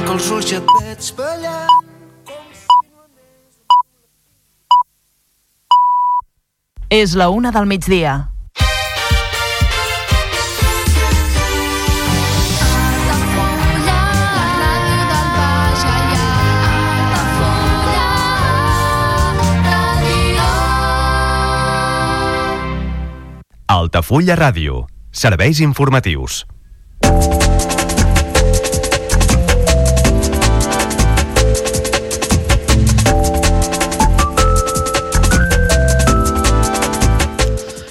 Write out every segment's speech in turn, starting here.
Tanco els ulls i et veig ballant. És la una del migdia. Altafulla Ràdio. Serveis informatius.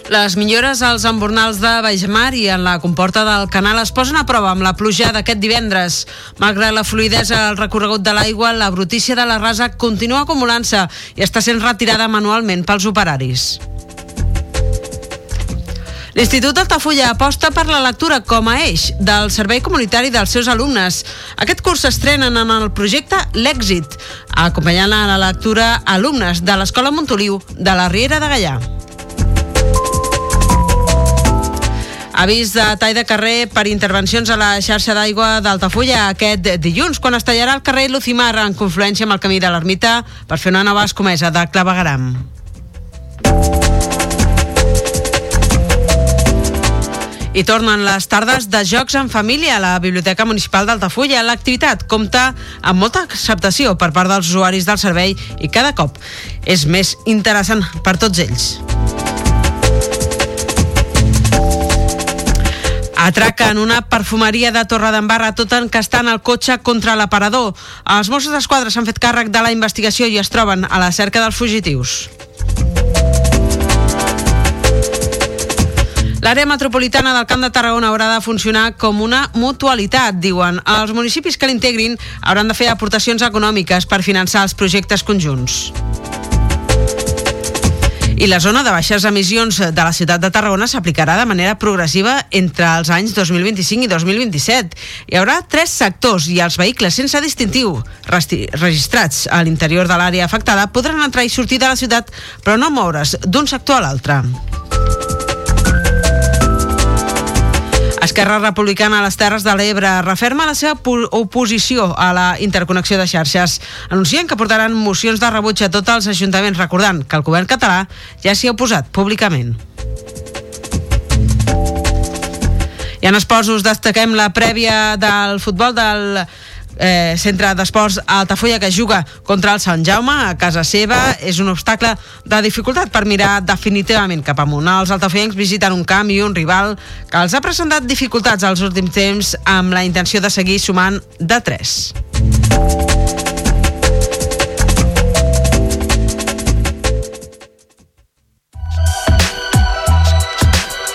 Les millores als embornals de Baixmar i en la comporta del canal es posen a prova amb la pluja d'aquest divendres. Malgrat la fluidesa al recorregut de l'aigua, la brutícia de la rasa continua acumulant-se i està sent retirada manualment pels operaris. L'Institut Altafulla aposta per la lectura com a eix del servei comunitari dels seus alumnes. Aquest curs s'estrenen en el projecte L'Èxit, acompanyant a la lectura alumnes de l'Escola Montoliu de la Riera de Gallà. Avís de tall de carrer per intervencions a la xarxa d'aigua d'Altafulla aquest dilluns, quan es tallarà el carrer Lucimar en confluència amb el camí de l'Ermita per fer una nova escomesa de clavegaram. I tornen les tardes de jocs en família a la Biblioteca Municipal d'Altafulla. L'activitat compta amb molta acceptació per part dels usuaris del servei i cada cop és més interessant per tots ells. Atraquen una perfumeria de Torredembarra tot encastant el cotxe contra l'aparador. Els Mossos d'Esquadra s'han fet càrrec de la investigació i es troben a la cerca dels fugitius. L'àrea metropolitana del Camp de Tarragona haurà de funcionar com una mutualitat, diuen. Els municipis que l'integrin hauran de fer aportacions econòmiques per finançar els projectes conjunts. I la zona de baixes emissions de la ciutat de Tarragona s'aplicarà de manera progressiva entre els anys 2025 i 2027. Hi haurà tres sectors i els vehicles sense distintiu registrats a l'interior de l'àrea afectada podran entrar i sortir de la ciutat, però no moure's d'un sector a l'altre. Esquerra Republicana a les Terres de l'Ebre referma la seva oposició a la interconnexió de xarxes. Anuncien que portaran mocions de rebuig a tots els ajuntaments, recordant que el govern català ja s'hi ha oposat públicament. I en esports us destaquem la prèvia del futbol del eh, centre d'esports Altafulla que juga contra el Sant Jaume a casa seva és un obstacle de dificultat per mirar definitivament cap amunt. Els altafuyencs visiten un camp i un rival que els ha presentat dificultats als últims temps amb la intenció de seguir sumant de 3.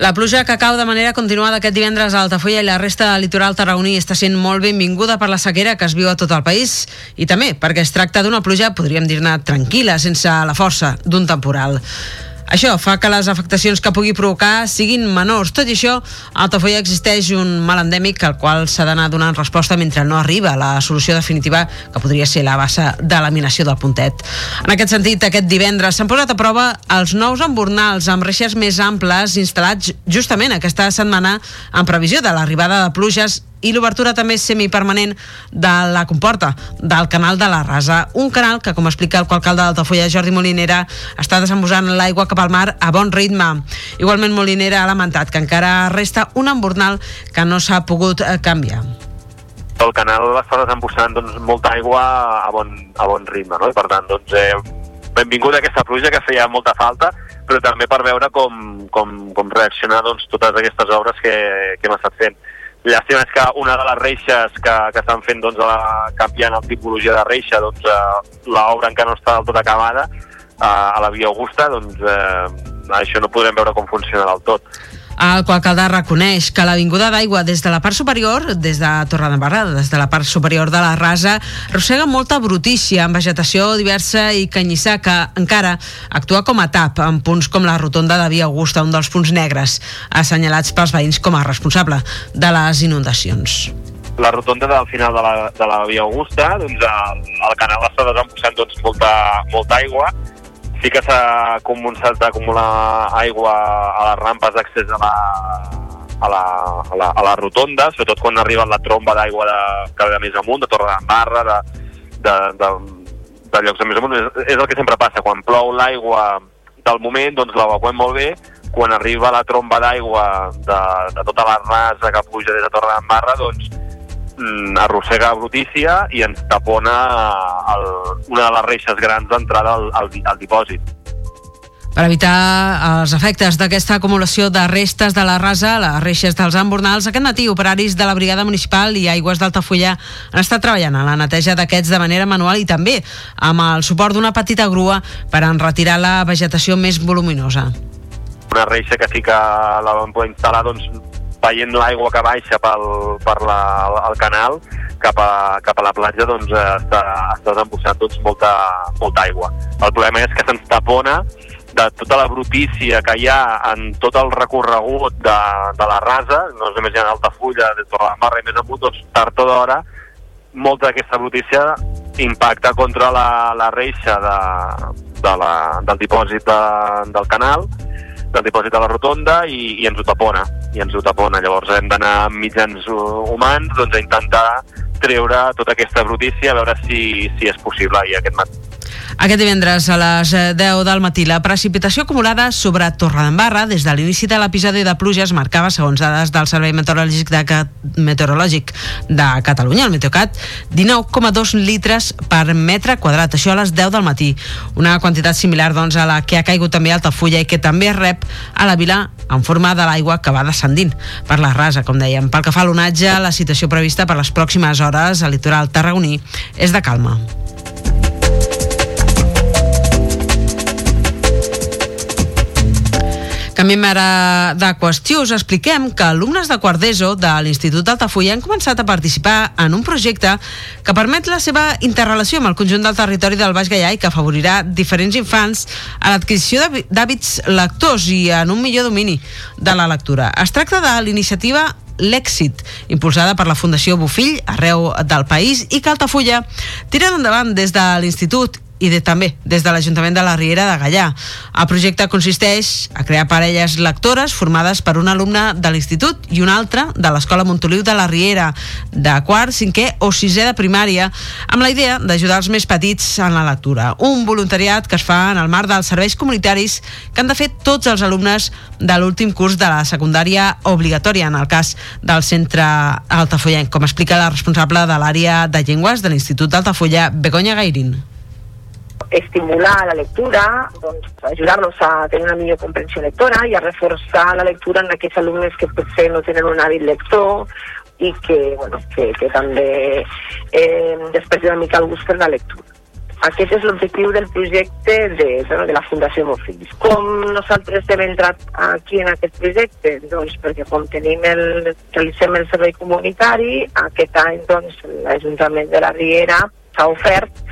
La pluja que cau de manera continuada aquest divendres a Altafulla i la resta del litoral tarragoní està sent molt benvinguda per la sequera que es viu a tot el país i també perquè es tracta d'una pluja, podríem dir-ne, tranquil·la, sense la força d'un temporal. Això fa que les afectacions que pugui provocar siguin menors. Tot i això, a Altafulla existeix un mal endèmic al qual s'ha d'anar donant resposta mentre no arriba la solució definitiva que podria ser la base de laminació del puntet. En aquest sentit, aquest divendres s'han posat a prova els nous embornals amb reixes més amples instal·lats justament aquesta setmana en previsió de l'arribada de pluges i l'obertura també semipermanent de la comporta del canal de la Rasa. Un canal que, com explica el alcalde d'Altafulla, Jordi Molinera, està desembosant l'aigua cap al mar a bon ritme. Igualment, Molinera ha lamentat que encara resta un embornal que no s'ha pogut eh, canviar el canal està desembossant doncs, molta aigua a bon, a bon ritme, no? I per tant, doncs, eh, benvinguda aquesta pluja que feia molta falta, però també per veure com, com, com reaccionar doncs, totes aquestes obres que, que hem estat fent. Llàstima és que una de les reixes que, que estan fent, doncs, la, canviant la tipologia de reixa, doncs, eh, l'obra encara no està del tot acabada, eh, a la Via Augusta, doncs, eh, això no podrem veure com funciona del tot. El Qualcaldà reconeix que l'avinguda d'aigua des de la part superior, des de Torredembarra, des de la part superior de la rasa, arrossega molta brutícia amb vegetació diversa i canyissà que encara actua com a tap en punts com la rotonda de Via Augusta, un dels punts negres assenyalats pels veïns com a responsable de les inundacions. La rotonda del final de la, de la Via Augusta, doncs el, el canal està desembossant doncs, molta, molta aigua sí que s'ha començat a acumular aigua a les rampes d'accés a la, a la, a, la, a la rotonda, sobretot quan arriba la tromba d'aigua de, que ve més amunt, de Torre d'Embarra, de, de, de, de llocs de més amunt. És, és el que sempre passa, quan plou l'aigua del moment, doncs l'evacuem molt bé, quan arriba la tromba d'aigua de, de tota la rasa que puja des de Torre d'Embarra, doncs arrossega brutícia i ens tapona el, una de les reixes grans d'entrada al, al, al dipòsit. Per evitar els efectes d'aquesta acumulació de restes de la rasa, les reixes dels embornals, aquest matí operaris de la Brigada Municipal i Aigües d'Altafulla han estat treballant a la neteja d'aquests de manera manual i també amb el suport d'una petita grua per en retirar la vegetació més voluminosa. Una reixa que sí que la vam poder instal·lar doncs, veient l'aigua que baixa pel, per la, el canal cap a, cap a la platja doncs, eh, està, està desembossant doncs, molta, molta aigua. El problema és que se'ns tapona de tota la brutícia que hi ha en tot el recorregut de, de la rasa, no és només hi ha Altafulla, de Torredembarra i més amunt, doncs tard o d'hora molta d'aquesta brutícia impacta contra la, la reixa de, de la, del dipòsit de, del canal del dipòsit de la rotonda i, i ens ho tapona, i ens ho tapona. Llavors hem d'anar amb mitjans humans doncs, a intentar treure tota aquesta brutícia, a veure si, si és possible i aquest aquest divendres a les 10 eh, del matí la precipitació acumulada sobre Torredembarra des de l'inici de l'episodi de pluges marcava, segons dades del Servei Meteorològic de, Meteorològic de Catalunya, el Meteocat, 19,2 litres per metre quadrat, això a les 10 del matí. Una quantitat similar doncs, a la que ha caigut també a Altafulla i que també rep a la vila en forma de l'aigua que va descendint per la rasa, com dèiem. Pel que fa a l'onatge, la situació prevista per les pròximes hores al litoral tarragoní és de calma. Canviem ara de qüestió. Us expliquem que alumnes de quart d'ESO de l'Institut d'Altafulla han començat a participar en un projecte que permet la seva interrelació amb el conjunt del territori del Baix Gaià i que afavorirà diferents infants a l'adquisició d'hàbits lectors i en un millor domini de la lectura. Es tracta de l'iniciativa l'èxit, impulsada per la Fundació Bofill arreu del país i que Altafulla tira endavant des de l'Institut i de, també des de l'Ajuntament de la Riera de Gallà. El projecte consisteix a crear parelles lectores formades per un alumne de l'Institut i un altre de l'Escola Montoliu de la Riera, de quart, cinquè o sisè de primària, amb la idea d'ajudar els més petits en la lectura. Un voluntariat que es fa en el marc dels serveis comunitaris que han de fer tots els alumnes de l'últim curs de la secundària obligatòria, en el cas del centre Altafollenc, com explica la responsable de l'àrea de llengües de l'Institut d'Altafulla, Begoña Gairín estimular la lectura, doncs, ajudar-los a tenir una millor comprensió lectora i a reforçar la lectura en aquests alumnes que potser no tenen un hàbit lector i que, bueno, que, que també eh, després una mica el gust per la lectura. Aquest és l'objectiu del projecte de, bueno, de la Fundació Mofills. Com nosaltres hem entrat aquí en aquest projecte? Doncs perquè com tenim el, realitzem el servei comunitari, aquest any doncs, l'Ajuntament de la Riera s'ha ofert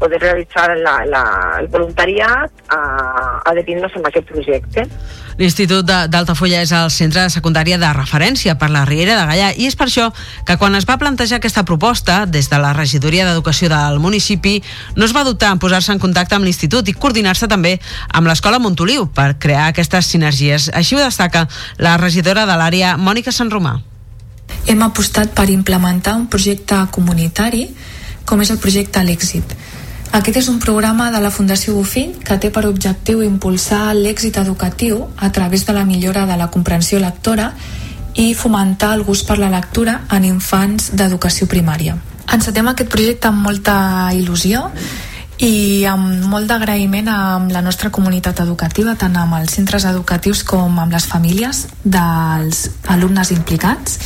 poder realitzar la, la, el voluntariat a, adherint-nos en aquest projecte. L'Institut d'Altafulla és el centre de secundària de referència per la Riera de Gallà i és per això que quan es va plantejar aquesta proposta des de la regidoria d'Educació del municipi no es va dubtar en posar-se en contacte amb l'Institut i coordinar-se també amb l'Escola Montoliu per crear aquestes sinergies. Així ho destaca la regidora de l'àrea, Mònica Sant Romà hem apostat per implementar un projecte comunitari com és el projecte L'Èxit. Aquest és un programa de la Fundació Bofill que té per objectiu impulsar l'èxit educatiu a través de la millora de la comprensió lectora i fomentar el gust per la lectura en infants d'educació primària. Encetem aquest projecte amb molta il·lusió i amb molt d'agraïment amb la nostra comunitat educativa, tant amb els centres educatius com amb les famílies dels alumnes implicats,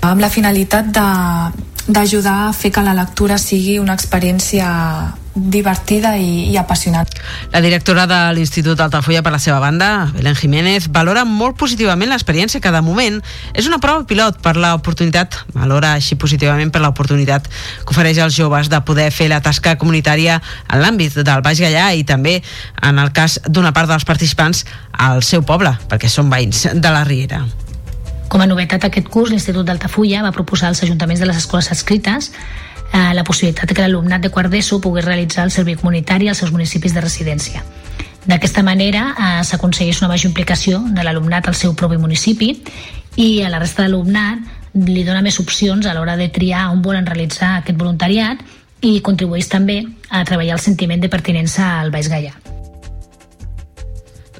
amb la finalitat d'ajudar a fer que la lectura sigui una experiència divertida i, i apassionant. La directora de l'Institut Altafulla, per la seva banda, Belén Jiménez, valora molt positivament l'experiència que de moment és una prova pilot per l'oportunitat, valora així positivament per l'oportunitat que ofereix als joves de poder fer la tasca comunitària en l'àmbit del Baix Gallà i també, en el cas d'una part dels participants, al seu poble, perquè són veïns de la Riera. Com a novetat aquest curs, l'Institut d'Altafulla va proposar als ajuntaments de les escoles adscrites eh, la possibilitat que l'alumnat de quart d'ESO pogués realitzar el servei comunitari als seus municipis de residència. D'aquesta manera eh, s'aconsegueix una major implicació de l'alumnat al seu propi municipi i a la resta d'alumnat li dona més opcions a l'hora de triar on volen realitzar aquest voluntariat i contribueix també a treballar el sentiment de pertinença al Baix Gaià.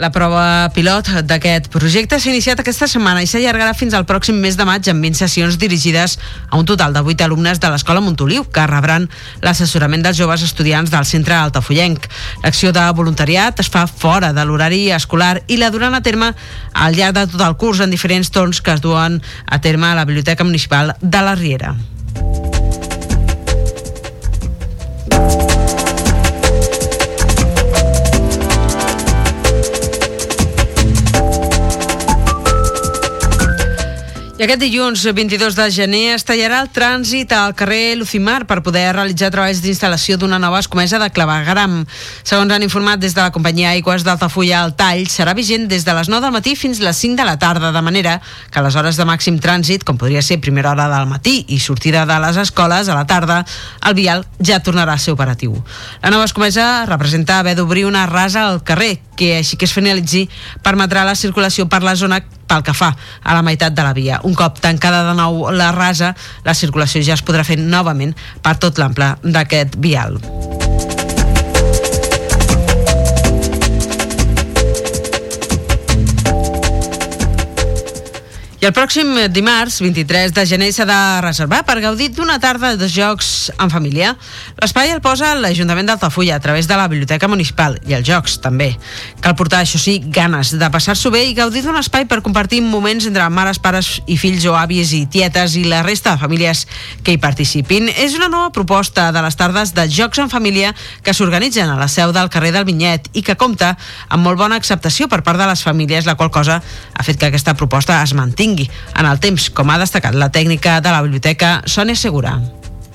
La prova pilot d'aquest projecte s'ha iniciat aquesta setmana i s'allargarà fins al pròxim mes de maig amb 20 sessions dirigides a un total de 8 alumnes de l'Escola Montoliu que rebran l'assessorament dels joves estudiants del centre Altafollenc. L'acció de voluntariat es fa fora de l'horari escolar i la duran a terme al llarg de tot el curs en diferents torns que es duen a terme a la Biblioteca Municipal de la Riera. I aquest dilluns 22 de gener es tallarà el trànsit al carrer Lucimar per poder realitzar treballs d'instal·lació d'una nova escomesa de clavegram. Segons han informat des de la companyia Aigües d'Altafulla, el tall serà vigent des de les 9 del matí fins les 5 de la tarda, de manera que les hores de màxim trànsit, com podria ser primera hora del matí i sortida de les escoles a la tarda, el vial ja tornarà a ser operatiu. La nova escomesa representa haver d'obrir una rasa al carrer, que així que es finalitzi permetrà la circulació per la zona pel que fa a la meitat de la via. Un cop tancada de nou la rasa, la circulació ja es podrà fer novament per tot l'ample d'aquest vial. I el pròxim dimarts, 23 de gener, s'ha de reservar per gaudir d'una tarda de jocs en família. L'espai el posa l'Ajuntament d'Altafulla a través de la Biblioteca Municipal i els jocs, també. Cal portar, això sí, ganes de passar-s'ho bé i gaudir d'un espai per compartir moments entre mares, pares i fills o àvies i tietes i la resta de famílies que hi participin. És una nova proposta de les tardes de jocs en família que s'organitzen a la seu del carrer del Vinyet i que compta amb molt bona acceptació per part de les famílies, la qual cosa ha fet que aquesta proposta es mantingui mantingui en el temps, com ha destacat la tècnica de la biblioteca Sònia Segura.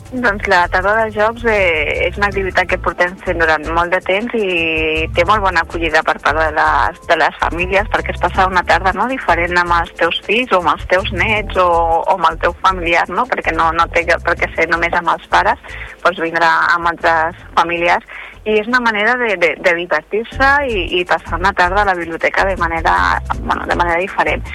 Doncs la tarda de jocs eh, és una activitat que portem fent durant molt de temps i té molt bona acollida per part de les, de les famílies perquè es passa una tarda no, diferent amb els teus fills o amb els teus nets o, o amb el teu familiar, no? perquè no, no té per què ser només amb els pares, pots vindre amb altres familiars i és una manera de, de, de divertir-se i, i passar una tarda a la biblioteca de manera, bueno, de manera diferent.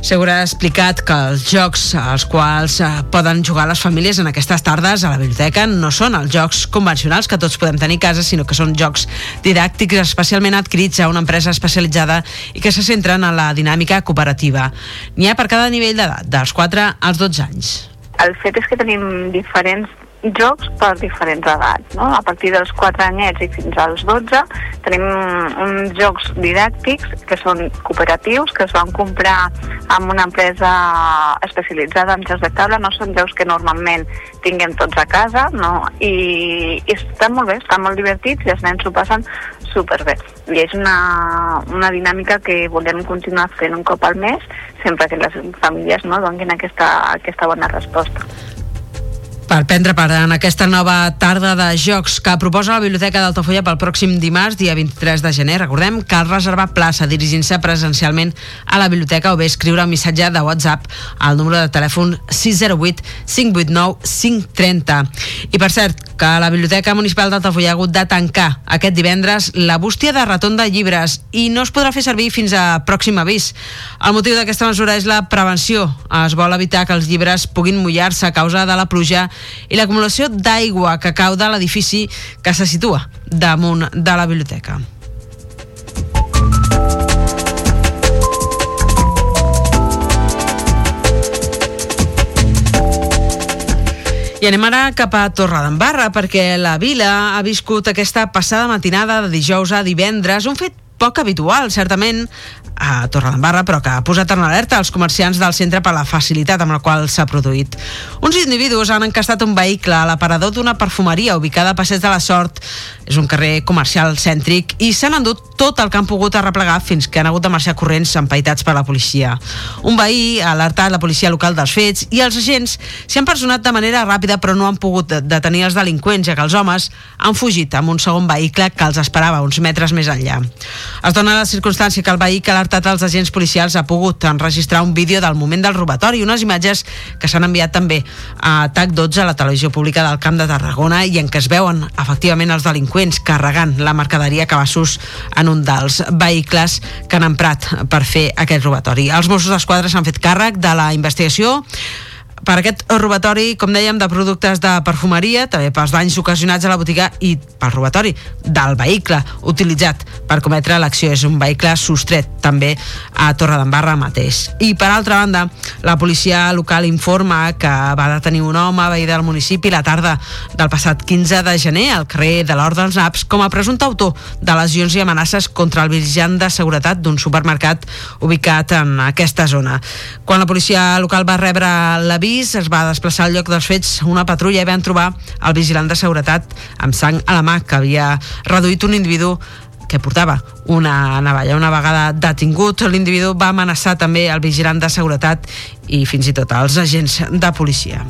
Segura ha explicat que els jocs als quals eh, poden jugar les famílies en aquestes tardes a la biblioteca no són els jocs convencionals que tots podem tenir a casa, sinó que són jocs didàctics especialment adquirits a una empresa especialitzada i que se centren en la dinàmica cooperativa. N'hi ha per cada nivell d'edat, dels 4 als 12 anys. El fet és que tenim diferents jocs per diferents edats. No? A partir dels 4 anyets i fins als 12 tenim uns jocs didàctics que són cooperatius, que es van comprar amb una empresa especialitzada en jocs de taula, no són jocs que normalment tinguem tots a casa, no? I, i estan molt bé, estan molt divertits i els nens s'ho passen superbé. I és una, una dinàmica que volem continuar fent un cop al mes, sempre que les famílies no, donin aquesta, aquesta bona resposta. Per prendre part en aquesta nova tarda de jocs que proposa la Biblioteca d'Altafulla pel pròxim dimarts, dia 23 de gener. Recordem, cal reservar plaça dirigint-se presencialment a la biblioteca o bé escriure un missatge de WhatsApp al número de telèfon 608 589 530. I per cert, que la Biblioteca Municipal d'Altafulla ha hagut de tancar aquest divendres la bústia de retorn de llibres i no es podrà fer servir fins a pròxim avís. El motiu d'aquesta mesura és la prevenció. Es vol evitar que els llibres puguin mullar-se a causa de la pluja i l'acumulació d'aigua que cau de l'edifici que se situa damunt de la biblioteca. I anem ara cap a Torredembarra perquè la vila ha viscut aquesta passada matinada de dijous a divendres un fet poc habitual, certament, a Torredembarra, però que ha posat en alerta els comerciants del centre per la facilitat amb la qual s'ha produït. Uns individus han encastat un vehicle a l'aparador d'una perfumeria ubicada a Passeig de la Sort, és un carrer comercial cèntric, i s'han endut tot el que han pogut arreplegar fins que han hagut de marxar corrents empaitats per la policia. Un veí ha alertat la policia local dels fets i els agents s'hi han personat de manera ràpida però no han pogut detenir els delinqüents, ja que els homes han fugit amb un segon vehicle que els esperava uns metres més enllà. Es dona la circumstància que el veí que ha alertat els agents policials ha pogut enregistrar un vídeo del moment del robatori i unes imatges que s'han enviat també a TAC 12 a la televisió pública del Camp de Tarragona i en què es veuen efectivament els delinqüents carregant la mercaderia cabassos en un dels vehicles que han emprat per fer aquest robatori. Els Mossos d'Esquadra s'han fet càrrec de la investigació per aquest robatori, com dèiem, de productes de perfumeria, també pels danys ocasionats a la botiga i pel robatori del vehicle utilitzat per cometre l'acció. És un vehicle sostret també a Torredembarra mateix. I per altra banda, la policia local informa que va detenir un home veí del municipi la tarda del passat 15 de gener al carrer de l'Hort dels Naps com a presumpte autor de lesions i amenaces contra el vigilant de seguretat d'un supermercat ubicat en aquesta zona. Quan la policia local va rebre l'avís avís es va desplaçar al lloc dels fets una patrulla i van trobar el vigilant de seguretat amb sang a la mà que havia reduït un individu que portava una navalla. Una vegada detingut, l'individu va amenaçar també el vigilant de seguretat i fins i tot els agents de policia.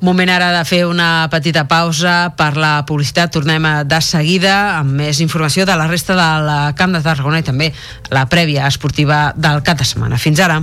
Moment ara de fer una petita pausa per la publicitat. Tornem de seguida amb més informació de la resta del Camp de Tarragona i també la prèvia esportiva del cap de setmana. Fins ara.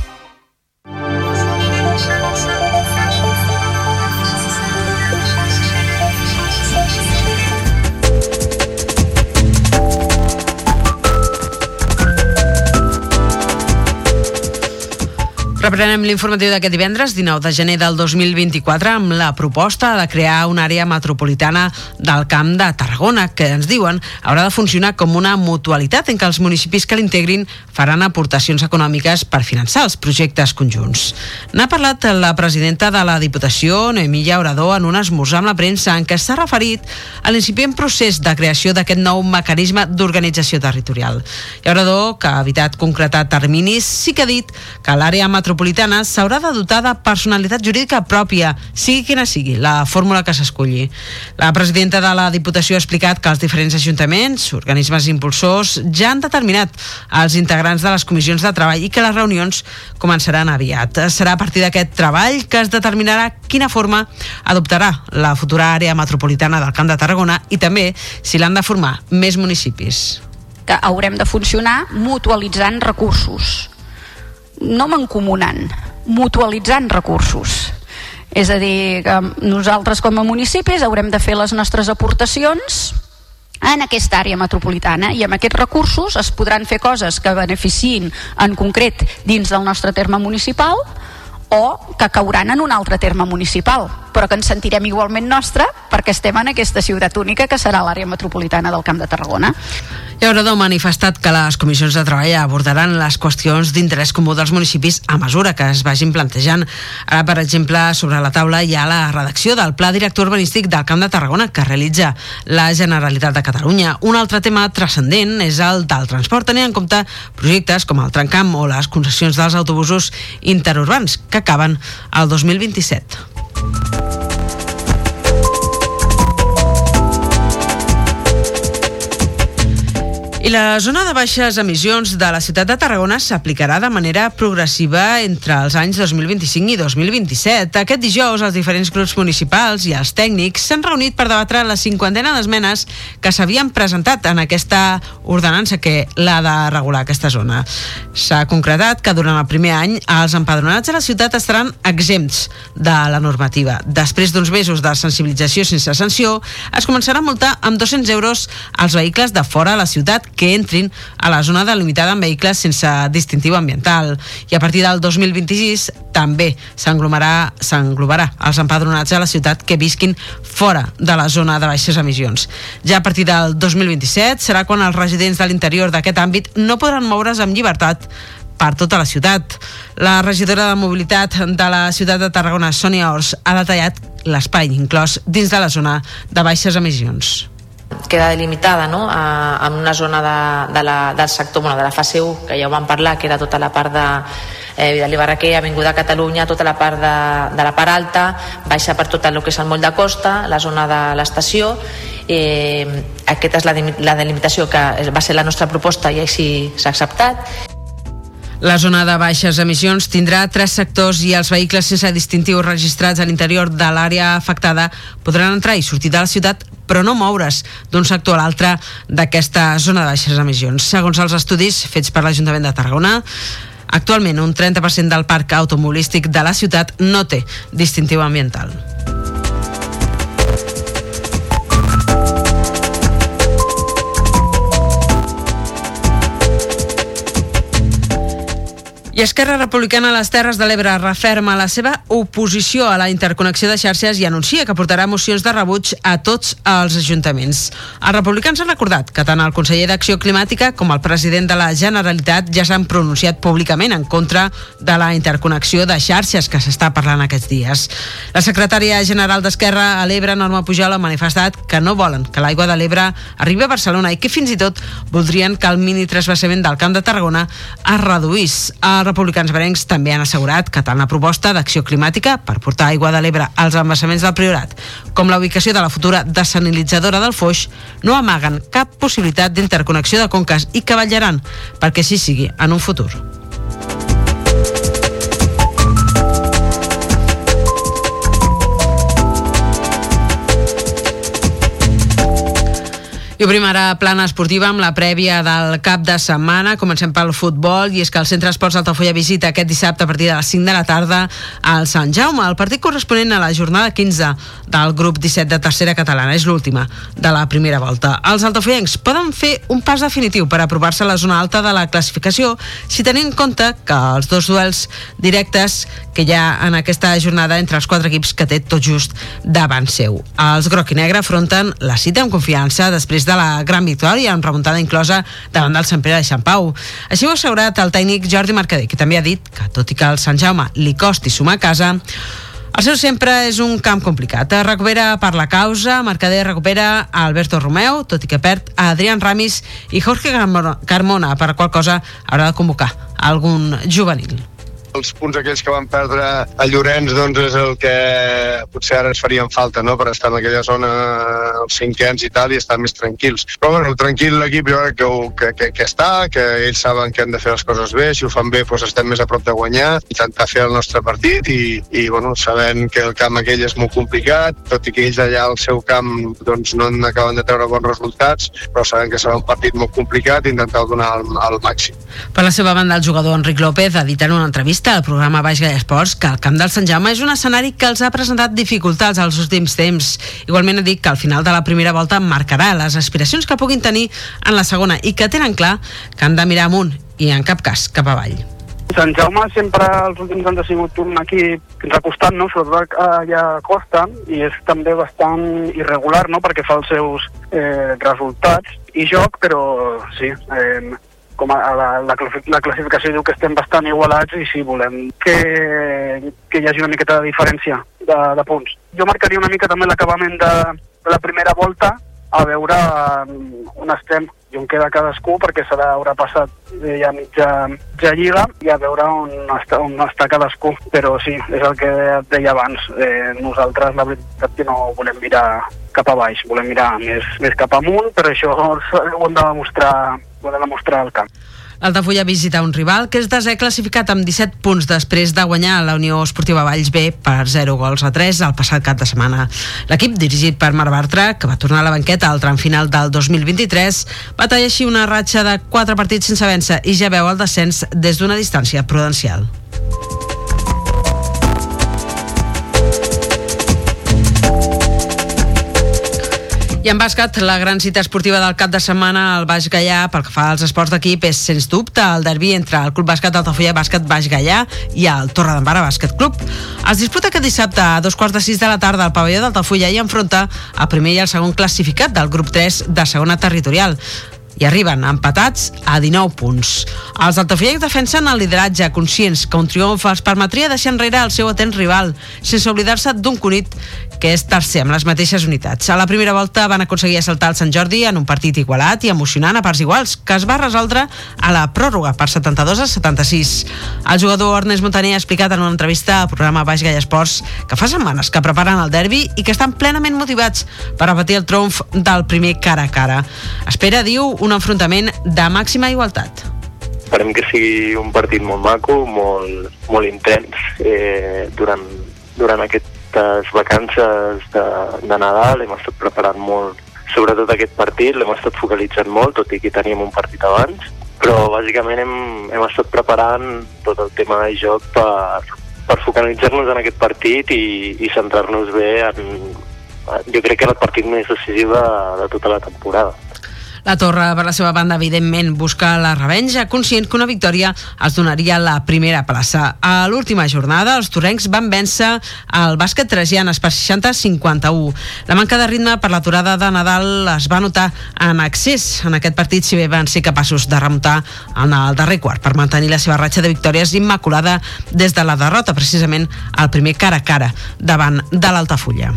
Reprenem l'informatiu d'aquest divendres, 19 de gener del 2024, amb la proposta de crear una àrea metropolitana del Camp de Tarragona, que ens diuen haurà de funcionar com una mutualitat en què els municipis que l'integrin faran aportacions econòmiques per finançar els projectes conjunts. N'ha parlat la presidenta de la Diputació, Noemí Llaurador, en un esmorzar amb la premsa en què s'ha referit a l'incipient procés de creació d'aquest nou mecanisme d'organització territorial. Llaurador, que ha evitat concretar terminis, sí que ha dit que l'àrea metropolitana metropolitana s'haurà de dotar de personalitat jurídica pròpia, sigui quina sigui la fórmula que s'esculli. La presidenta de la Diputació ha explicat que els diferents ajuntaments, organismes impulsors, ja han determinat els integrants de les comissions de treball i que les reunions començaran aviat. Serà a partir d'aquest treball que es determinarà quina forma adoptarà la futura àrea metropolitana del Camp de Tarragona i també si l'han de formar més municipis que haurem de funcionar mutualitzant recursos no mancomunant mutualitzant recursos és a dir, que nosaltres com a municipis haurem de fer les nostres aportacions en aquesta àrea metropolitana i amb aquests recursos es podran fer coses que beneficien en concret dins del nostre terme municipal o que cauran en un altre terme municipal, però que ens sentirem igualment nostra perquè estem en aquesta ciutat única que serà l'àrea metropolitana del Camp de Tarragona. Llaurador ha manifestat que les comissions de treball abordaran les qüestions d'interès comú dels municipis a mesura que es vagin plantejant. Ara, per exemple, sobre la taula hi ha la redacció del Pla Director Urbanístic del Camp de Tarragona que realitza la Generalitat de Catalunya. Un altre tema transcendent és el del transport, tenint en compte projectes com el Trencamp o les concessions dels autobusos interurbans que acaben el 2027. La zona de baixes emissions de la ciutat de Tarragona s'aplicarà de manera progressiva entre els anys 2025 i 2027. Aquest dijous, els diferents grups municipals i els tècnics s'han reunit per debatre la cinquantena d'esmenes que s'havien presentat en aquesta ordenança que l'ha de regular aquesta zona. S'ha concretat que durant el primer any els empadronats a la ciutat estaran exempts de la normativa. Després d'uns mesos de sensibilització sense sanció, es començarà a multar amb 200 euros als vehicles de fora de la ciutat que entrin a la zona delimitada amb vehicles sense distintiu ambiental. I a partir del 2026 també s'englobarà els empadronats a la ciutat que visquin fora de la zona de baixes emissions. Ja a partir del 2027 serà quan els residents de l'interior d'aquest àmbit no podran moure's amb llibertat per tota la ciutat. La regidora de Mobilitat de la ciutat de Tarragona, Sònia Ors, ha detallat l'espai inclòs dins de la zona de baixes emissions queda delimitada no? a, en una zona de, de la, del sector, bueno, de la fase 1, que ja ho vam parlar, que era tota la part de eh, Vidal i Barraquer, Avinguda Catalunya, tota la part de, de la part alta, baixa per tot el que és el moll de costa, la zona de l'estació, eh, aquesta és la, la delimitació que va ser la nostra proposta i així s'ha acceptat. La zona de baixes emissions tindrà tres sectors i els vehicles sense distintiu registrats a l'interior de l'àrea afectada podran entrar i sortir de la ciutat però no moure's d'un sector a l'altre d'aquesta zona de baixes emissions. Segons els estudis fets per l'Ajuntament de Tarragona, actualment un 30% del parc automobilístic de la ciutat no té distintiu ambiental. I Esquerra Republicana a les Terres de l'Ebre referma la seva oposició a la interconnexió de xarxes i anuncia que portarà mocions de rebuig a tots els ajuntaments. Els republicans han recordat que tant el conseller d'Acció Climàtica com el president de la Generalitat ja s'han pronunciat públicament en contra de la interconnexió de xarxes que s'està parlant aquests dies. La secretària general d'Esquerra a l'Ebre, Norma Pujol, ha manifestat que no volen que l'aigua de l'Ebre arribi a Barcelona i que fins i tot voldrien que el mini trasbassament del Camp de Tarragona es reduís. A els republicans berencs també han assegurat que tant la proposta d'acció climàtica per portar aigua de l'Ebre als embassaments del Priorat com la ubicació de la futura desanilitzadora del Foix no amaguen cap possibilitat d'interconnexió de conques i que vetllaran perquè així sigui en un futur. I obrim ara plana esportiva amb la prèvia del cap de setmana. Comencem pel futbol i és que el Centre Esports Altafulla visita aquest dissabte a partir de les 5 de la tarda al Sant Jaume, el partit corresponent a la jornada 15 del grup 17 de tercera catalana. És l'última de la primera volta. Els altafollencs poden fer un pas definitiu per aprovar-se a la zona alta de la classificació si tenim en compte que els dos duels directes que hi ha en aquesta jornada entre els quatre equips que té tot just davant seu. Els groc i negre afronten la cita amb confiança després de de la gran victòria amb remuntada inclosa davant del Sant Pere de Sant Pau. Així ho ha assegurat el tècnic Jordi Mercader, que també ha dit que tot i que al Sant Jaume li costi sumar a casa, el seu sempre és un camp complicat. Recupera per la causa, Mercader recupera Alberto Romeu, tot i que perd a Adrián Ramis i Jorge Carmona, per qual cosa haurà de convocar algun juvenil. Els punts aquells que van perdre a Llorenç doncs és el que potser ara ens farien falta no? per estar en aquella zona els cinquens i tal i estar més tranquils. Però bueno, tranquil l'equip jo crec que, que, que, que està, que ells saben que han de fer les coses bé, si ho fan bé doncs estem més a prop de guanyar, intentar fer el nostre partit i, i bueno, sabent que el camp aquell és molt complicat, tot i que ells allà al seu camp doncs, no en acaben de treure bons resultats, però sabem que serà un partit molt complicat i intentar donar el, el màxim. Per la seva banda, el jugador Enric López ha dit en una entrevista al programa Baix Gaia Esports que el camp del Sant Jaume és un escenari que els ha presentat dificultats als últims temps. Igualment ha dit que al final de la primera volta marcarà les aspiracions que puguin tenir en la segona i que tenen clar que han de mirar amunt i en cap cas cap avall. Sant Jaume sempre els últims anys ha sigut un equip costat, no? sobretot allà a Costa, i és també bastant irregular no? perquè fa els seus eh, resultats i joc, però sí, eh, com a, la, la, la classificació diu que estem bastant igualats i sí, volem que, que hi hagi una miqueta de diferència de, de punts. Jo marcaria una mica també l'acabament de, de la primera volta, a veure on estem i on queda cadascú perquè serà haurà passat ja mitja, mitja lliga i a veure on està, on està cadascú però sí, és el que et deia abans eh, nosaltres la veritat que no volem mirar cap a baix, volem mirar més, més cap amunt, però això ho hem de demostrar, ho hem de demostrar al camp. L'Altafulla visita un rival que és desè classificat amb 17 punts després de guanyar la Unió Esportiva Valls B per 0 gols a 3 el passat cap de setmana. L'equip, dirigit per Marc Bartra, que va tornar a la banqueta al tram final del 2023, va tallar així una ratxa de 4 partits sense vèncer i ja veu el descens des d'una distància prudencial. I en bàsquet, la gran cita esportiva del cap de setmana al Baix Gaià, pel que fa als esports d'equip, és sens dubte el derbi entre el Club Bàsquet d'Altafulla Bàsquet Baix Gaià i el Torredembarra Bàsquet Club. Es disputa aquest dissabte a dos quarts de sis de la tarda al pavelló d'Altafulla i enfronta el primer i el segon classificat del grup 3 de segona territorial i arriben empatats a 19 punts. Els altafullers defensen el lideratge, conscients que un triomf els permetria deixar enrere el seu atent rival, sense oblidar-se d'un Cunit que és tercer amb les mateixes unitats. A la primera volta van aconseguir assaltar el Sant Jordi en un partit igualat i emocionant a parts iguals, que es va resoldre a la pròrroga per 72 a 76. El jugador Ernest Montaner ha explicat en una entrevista al programa Baix Gaia Esports que fa setmanes que preparen el derbi i que estan plenament motivats per repetir el triomf del primer cara a cara. Espera, diu, un enfrontament de màxima igualtat. Esperem que sigui un partit molt maco, molt, molt intens eh, durant, durant aquest aquestes vacances de, de Nadal hem estat preparant molt sobretot aquest partit, l'hem estat focalitzant molt, tot i que teníem un partit abans, però bàsicament hem, hem estat preparant tot el tema de joc per, per focalitzar-nos en aquest partit i, i centrar-nos bé en, jo crec que era el partit més decisiu de, de tota la temporada. La Torre, per la seva banda, evidentment, busca la revenja, conscient que una victòria es donaria la primera plaça. A l'última jornada, els torrencs van vèncer el bàsquet Tragianes per 60-51. La manca de ritme per l'aturada de Nadal es va notar en accés en aquest partit, si bé van ser capaços de remuntar en el darrer quart per mantenir la seva ratxa de victòries immaculada des de la derrota, precisament al primer cara a cara davant de l'Altafulla.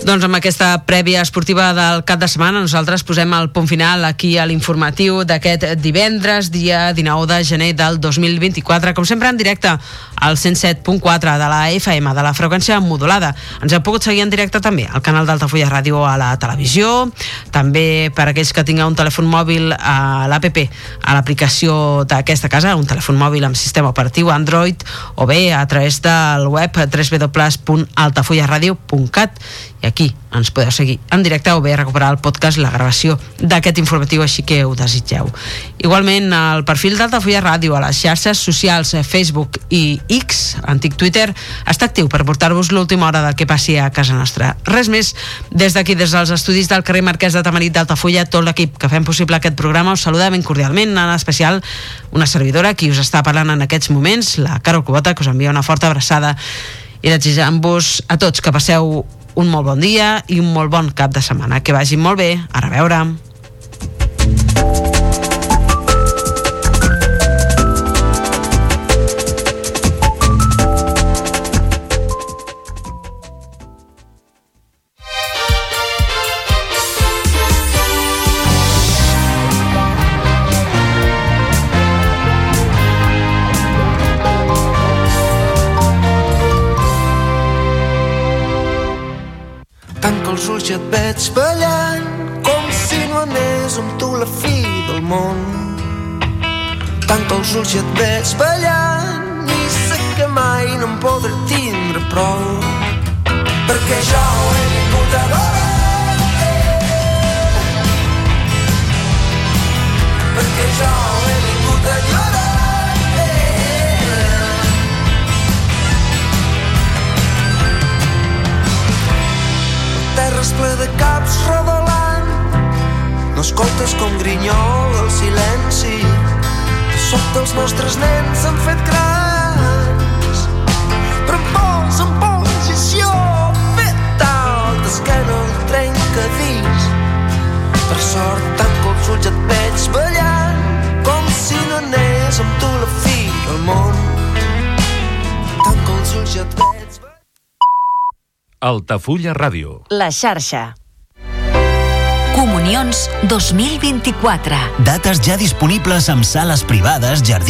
Doncs amb aquesta prèvia esportiva del cap de setmana nosaltres posem el punt final aquí a l'informatiu d'aquest divendres, dia 19 de gener del 2024, com sempre en directe al 107.4 de la FM, de la freqüència modulada. Ens heu pogut seguir en directe també al canal d'Altafulla Ràdio a la televisió, també per aquells que tingueu un telèfon mòbil a l'APP, a l'aplicació d'aquesta casa, un telèfon mòbil amb sistema operatiu Android, o bé a través del web www.altafullaradio.cat i aquí ens podeu seguir en directe o bé recuperar el podcast, la gravació d'aquest informatiu així que ho desitgeu. Igualment, al perfil d'Altafulla Ràdio a les xarxes socials eh, Facebook i X, antic Twitter, està actiu per portar-vos l'última hora del que passi a casa nostra. Res més, des d'aquí, des dels estudis del carrer Marquès de Tamarit d'Altafulla, tot l'equip que fem possible aquest programa us saluda ben cordialment, en especial una servidora qui us està parlant en aquests moments, la Carol Cubota, que us envia una forta abraçada i desitjant-vos a tots que passeu un molt bon dia i un molt bon cap de setmana. Que vagi molt bé. A reveure. Món. Tanco els ulls i et veig ballant i sé que mai no em podré tindre prou. Perquè jo he vingut a veure perquè jo he vingut a llorar terra ple de caps rodolant no escoltes com silenci sota els nostres nens s'han fet grans però em posa en posició feta d'esquena el trencadís per sort tanco els ulls et veig ballant com si no anés amb tu la fi del món tanco els ulls i et veig Altafulla Ràdio. La xarxa. Comunions 2024. Dates ja disponibles amb sales privades, jardí